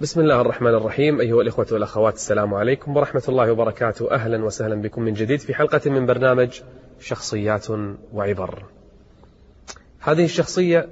بسم الله الرحمن الرحيم. أيها الإخوة والأخوات السلام عليكم ورحمة الله وبركاته. أهلا وسهلا بكم من جديد في حلقة من برنامج شخصيات وعبر. هذه الشخصية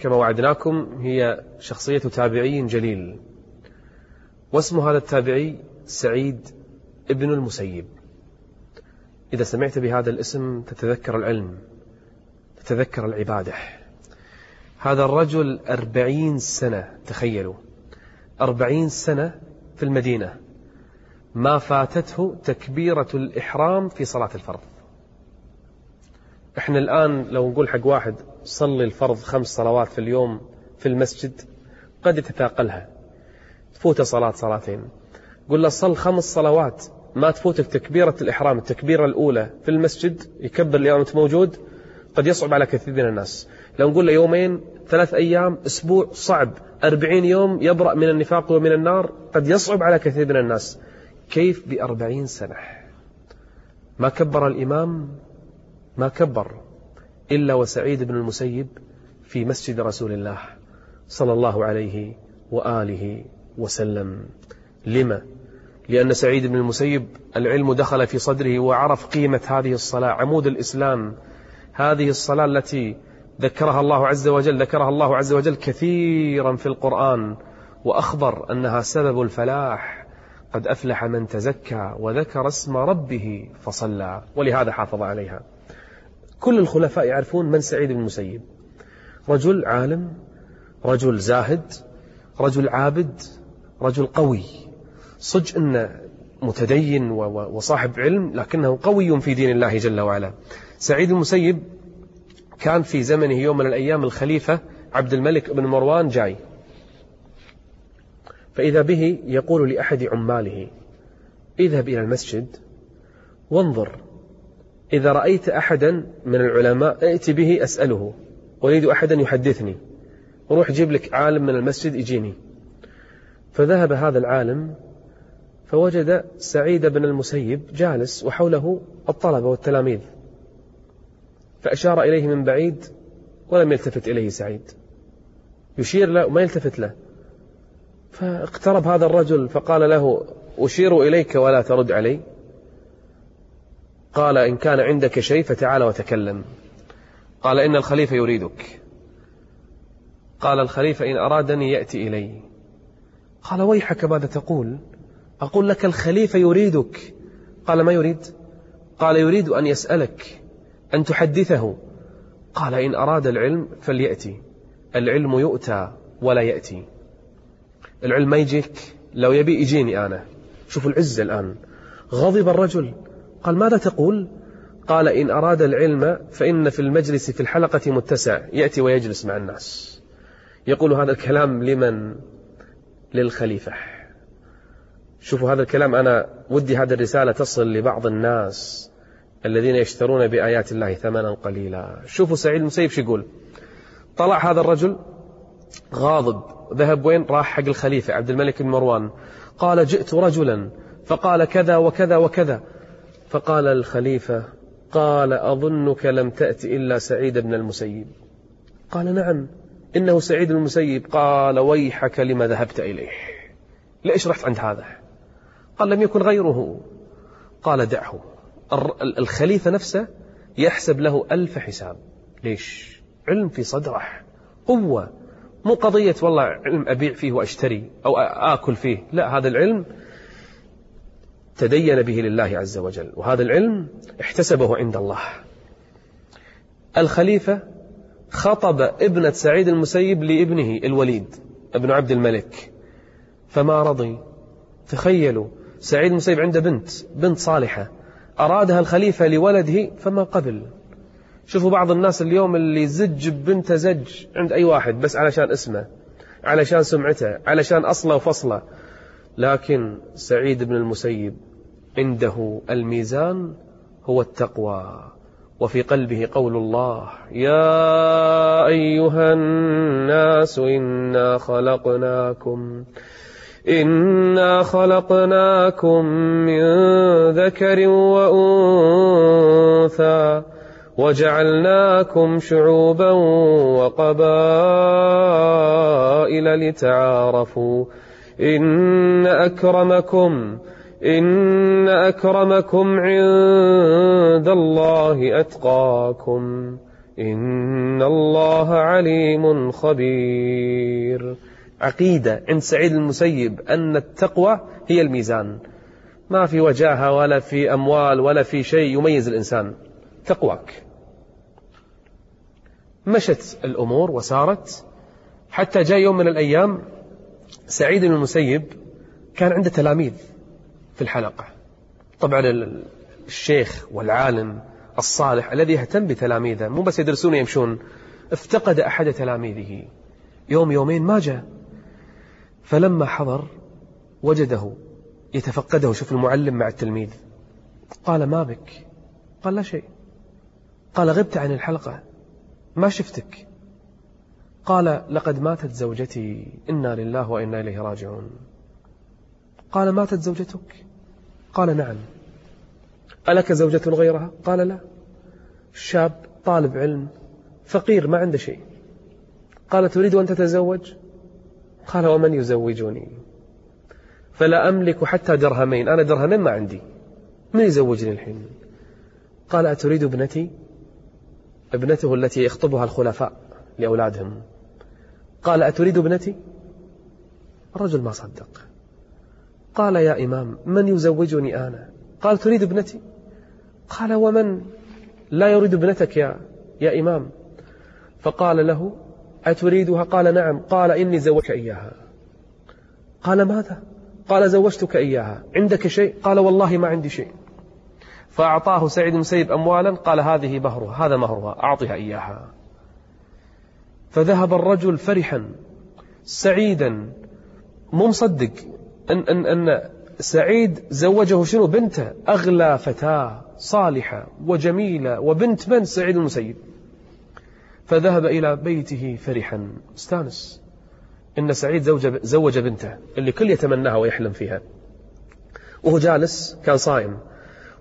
كما وعدناكم هي شخصية تابعي جليل واسم هذا التابعي سعيد ابن المسيب. إذا سمعت بهذا الاسم تتذكر العلم تتذكر العبادة. هذا الرجل أربعين سنة تخيلوا. أربعين سنة في المدينة. ما فاتته تكبيرة الإحرام في صلاة الفرض. إحنا الآن لو نقول حق واحد صلي الفرض خمس صلوات في اليوم في المسجد قد يتثاقلها. تفوته صلاة صلاتين. قل له صل خمس صلوات. ما تفوتك تكبيرة الإحرام. التكبيرة الأولى في المسجد يكبر اليوم أنت موجود. قد يصعب على كثير من الناس. لو نقول له يومين ثلاث أيام أسبوع صعب. أربعين يوم يبرأ من النفاق ومن النار قد يصعب على كثير من الناس. كيف بأربعين سنة؟ ما كبر الإمام ما كبر إلا وسعيد بن المسيب في مسجد رسول الله صلى الله عليه وآله وسلم. لما؟ لأن سعيد بن المسيب العلم دخل في صدره وعرف قيمة هذه الصلاة. عمود الإسلام هذه الصلاة التي ذكرها الله عز وجل ذكرها الله عز وجل كثيرا في القرآن وأخبر أنها سبب الفلاح. قد أفلح من تزكى وذكر اسم ربه فصلى. ولهذا حافظ عليها. كل الخلفاء يعرفون من سعيد بن المسيب. رجل عالم رجل زاهد رجل عابد رجل قوي. صج أنه متدين وصاحب علم لكنه قوي في دين الله جل وعلا. سعيد المسيب كان في زمنه يوم من الأيام الخليفة عبد الملك بن مروان جاي. فإذا به يقول لأحد عماله اذهب إلى المسجد وانظر إذا رأيت أحدا من العلماء ائت به أسأله أريد أحدا يحدثني روح جيب لك عالم من المسجد يجيني. فذهب هذا العالم فوجد سعيد بن المسيب جالس وحوله الطلبة والتلاميذ. فأشار إليه من بعيد ولم يلتفت إليه سعيد. يشير له وما يلتفت له. فاقترب هذا الرجل فقال له أشير إليك ولا ترد علي. قال إن كان عندك شيء فتعال وتكلم. قال إن الخليفة يريدك. قال الخليفة إن أرادني يأتي إلي. قال ويحك ماذا تقول؟ أقول لك الخليفة يريدك. قال ما يريد؟ قال يريد أن يسألك. أن تحدثه. قال إن أراد العلم فليأتي. العلم يؤتى ولا يأتي. العلم ما يجيك. لو يبي يجيني أنا. شوفوا العزة الآن. غضب الرجل. قال ماذا تقول؟ قال إن أراد العلم فإن في المجلس في الحلقة متسع. يأتي ويجلس مع الناس. يقول هذا الكلام لمن؟ للخليفة. شوفوا هذا الكلام. أنا ودي هذه الرسالة تصل لبعض الناس. الذين يشترون بآيات الله ثمنا قليلا. شوفوا سعيد المسيب يقول. طلع هذا الرجل غاضب. ذهب وين؟ راح حق الخليفة عبد الملك بن مروان. قال جئت رجلا. فقال كذا وكذا وكذا. فقال الخليفة قال أظنك لم تأت إلا سعيد بن المسيب. قال نعم إنه سعيد المسيب. قال ويحك لما ذهبت إليه. ليش رحت عند هذا؟ قال لم يكن غيره. قال دعه. الخليفة نفسه يحسب له ألف حساب. ليش؟ علم في صدره. قوة. مو قضية والله علم أبيع فيه وأشتري أو آكل فيه. لا هذا العلم تدين به لله عز وجل. وهذا العلم احتسبه عند الله. الخليفة خطب ابنة سعيد المسيب لابنه الوليد ابن عبد الملك. فما رضي. تخيلوا سعيد المسيب عنده بنت بنت صالحة. أرادها الخليفة لولده فما قبل. شوفوا بعض الناس اليوم اللي زج بنته زج عند أي واحد بس علشان اسمه علشان سمعته علشان أصله وفصله. لكن سعيد بن المسيب عنده الميزان هو التقوى وفي قلبه قول الله يا أيها الناس إنا خلقناكم إنا خلقناكم من ذكر وأنثى وجعلناكم شعوبا وقبائل لتعارفوا إن أكرمكم إن أكرمكم عند الله أتقاكم إن الله عليم خبير عقيدة عند سعيد المسيب أن التقوى هي الميزان. ما في وجاهة ولا في أموال ولا في شيء يميز الإنسان. تقواك. مشت الأمور وسارت حتى جاء يوم من الأيام سعيد بن المسيب كان عنده تلاميذ في الحلقة. طبعا الشيخ والعالم الصالح الذي يهتم بتلاميذه مو بس يدرسون يمشون افتقد أحد تلاميذه. يوم يومين ما جاء. فلما حضر وجده يتفقده شوف المعلم مع التلميذ قال ما بك؟ قال لا شيء. قال غبت عن الحلقة ما شفتك. قال لقد ماتت زوجتي إنا لله وإنا إليه راجعون. قال ماتت زوجتك؟ قال نعم. ألك زوجة غيرها؟ قال لا. شاب طالب علم فقير ما عنده شيء. قال تريد أن تتزوج؟ قال ومن يزوجني؟ فلا أملك حتى درهمين. أنا درهمين ما عندي. من يزوجني الحين؟ قال أتريد ابنتي؟ ابنته التي يخطبها الخلفاء لأولادهم. قال أتريد ابنتي؟ الرجل ما صدق. قال يا إمام من يزوجني أنا؟ قال تريد ابنتي؟ قال ومن؟ لا يريد ابنتك يا, يا إمام. فقال له أتريدها؟ قال نعم. قال إني زوجك إياها. قال ماذا؟ قال زوجتك إياها. عندك شيء؟ قال والله ما عندي شيء. فأعطاه سعيد المسيب أموالا. قال هذه مهرها هذا مهرها. أعطها إياها. فذهب الرجل فرحا سعيدا مو مصدق أن, أن, أن سعيد زوجه شنو؟ بنته. أغلى فتاة صالحة وجميلة. وبنت من؟ سعيد المسيب فذهب إلى بيته فرحا. استانس إن سعيد زوج, زوج بنته اللي كل يتمناها ويحلم فيها. وهو جالس كان صائم.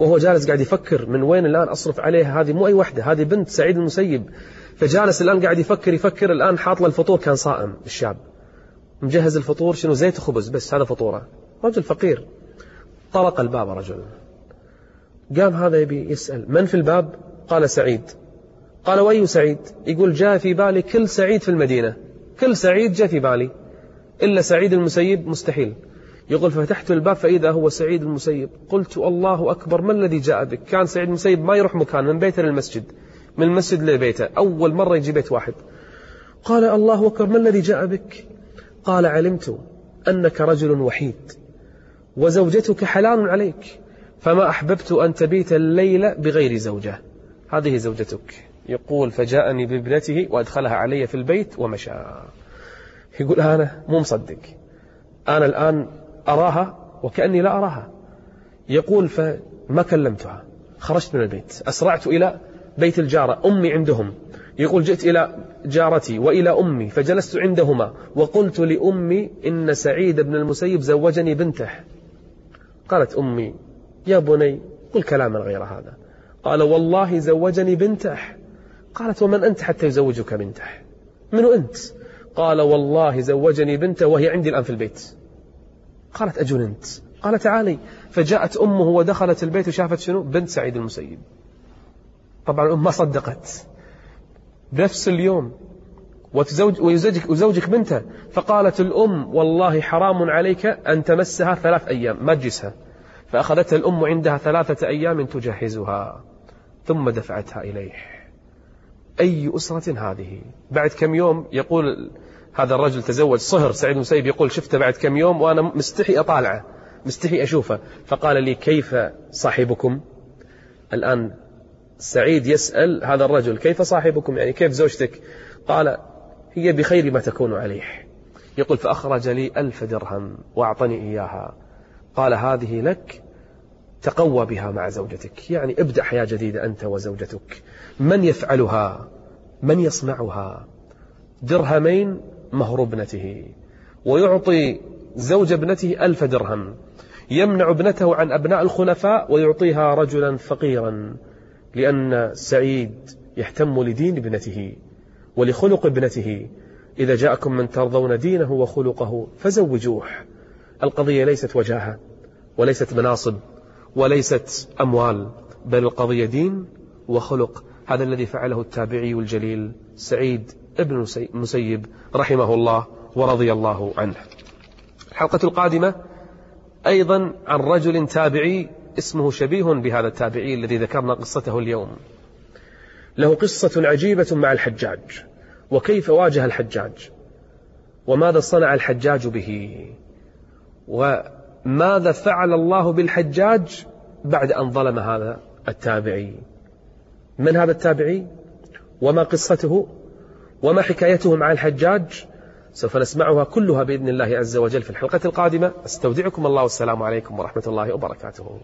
وهو جالس قاعد يفكر من وين الآن أصرف عليها. هذه مو أي وحدة هذه بنت سعيد المسيب فجالس الآن قاعد يفكر يفكر الآن حاط له الفطور كان صائم الشاب. مجهز الفطور شنو زيت وخبز بس هذا فطوره. رجل فقير. طرق الباب رجل. قام هذا يبي يسأل من في الباب؟ قال سعيد. قال وأي سعيد؟ يقول جاء في بالي كل سعيد في المدينة. كل سعيد جاء في بالي. إلا سعيد المسيب؟ مستحيل. يقول ففتحت الباب فإذا هو سعيد المسيب. قلت الله أكبر ما الذي جاء بك؟ كان سعيد المسيب ما يروح مكان من بيته للمسجد من المسجد لبيته أول مرة يجي بيت واحد. قال الله أكبر ما الذي جاء بك؟ قال علمت أنك رجل وحيد وزوجتك حلال عليك فما أحببت أن تبيت الليلة بغير زوجة. هذه زوجتك. يقول فجاءني بابنته وأدخلها علي في البيت ومشى. يقول أنا مو مصدق. أنا الآن أراها وكأني لا أراها. يقول فما كلمتها. خرجت من البيت. أسرعت إلى بيت الجارة. أمي عندهم. يقول جئت إلى جارتي وإلى أمي فجلست عندهما وقلت لأمي إن سعيد بن المسيب زوجني بنته. قالت أمي يا بني قل كلاما غير هذا. قال والله زوجني بنته. قالت ومن أنت حتى يزوجك بنته؟ من أنت؟ قال والله زوجني بنته وهي عندي الآن في البيت. قالت أجننت قال تعالي. فجاءت أمه ودخلت البيت وشافت شنو؟ بنت سعيد المسيب. طبعا الأم ما صدقت. بنفس اليوم وتزوج ويزوجك وزوجك بنته. فقالت الأم والله حرام عليك أن تمسها ثلاث أيام ما تجسها فأخذتها الأم عندها ثلاثة أيام تجهزها ثم دفعتها إليه. أي أسرة هذه؟ بعد كم يوم يقول هذا الرجل تزوج صهر سعيد مسيب يقول شفته بعد كم يوم وأنا مستحي أطالعه مستحي أشوفه. فقال لي كيف صاحبكم؟ الآن سعيد يسأل هذا الرجل كيف صاحبكم؟ يعني كيف زوجتك؟ قال هي بخير ما تكون عليه. يقول فأخرج لي ألف درهم وأعطني إياها. قال هذه لك تقوى بها مع زوجتك. يعني ابدأ حياة جديدة أنت وزوجتك. من يفعلها؟ من يصنعها؟ درهمين مهر ابنته. ويعطي زوج ابنته ألف درهم. يمنع ابنته عن أبناء الخلفاء ويعطيها رجلا فقيرا. لأن سعيد يهتم لدين ابنته ولخلق ابنته. إذا جاءكم من ترضون دينه وخلقه فزوجوه. القضية ليست وجاهة وليست مناصب. وليست أموال بل القضية دين وخلق. هذا الذي فعله التابعي الجليل سعيد ابن المسيب رحمه الله ورضي الله عنه. الحلقة القادمة أيضا عن رجل تابعي اسمه شبيه بهذا التابعي الذي ذكرنا قصته اليوم. له قصة عجيبة مع الحجاج. وكيف واجه الحجاج؟ وماذا صنع الحجاج به؟ وماذا فعل الله بالحجاج بعد أن ظلم هذا التابعي؟ من هذا التابعي؟ وما قصته؟ وما حكايته مع الحجاج؟ سوف نسمعها كلها بإذن الله عز وجل في الحلقة القادمة. أستودعكم الله والسلام عليكم ورحمة الله وبركاته.